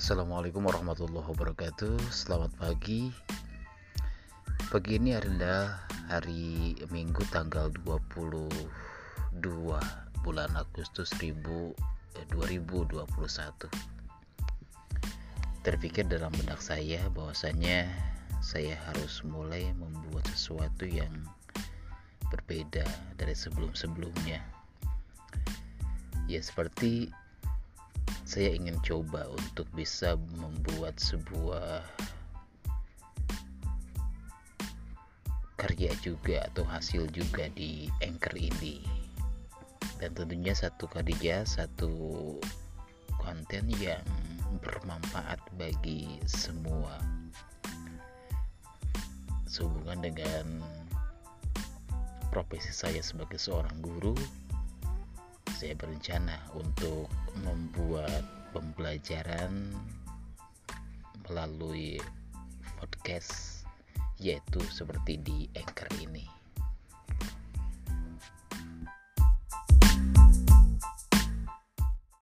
Assalamualaikum warahmatullahi wabarakatuh. Selamat pagi. Pagi ini adalah hari Minggu tanggal 22 bulan Agustus 2021 Terpikir dalam benak saya bahwasanya saya harus mulai membuat sesuatu yang berbeda dari sebelum-sebelumnya. Ya seperti saya ingin coba untuk bisa membuat sebuah karya juga atau hasil juga di Anchor ini. Dan tentunya satu karya satu konten yang bermanfaat bagi semua. Sehubungan dengan profesi saya sebagai seorang guru saya berencana untuk membuat pembelajaran melalui podcast yaitu seperti di Anchor ini.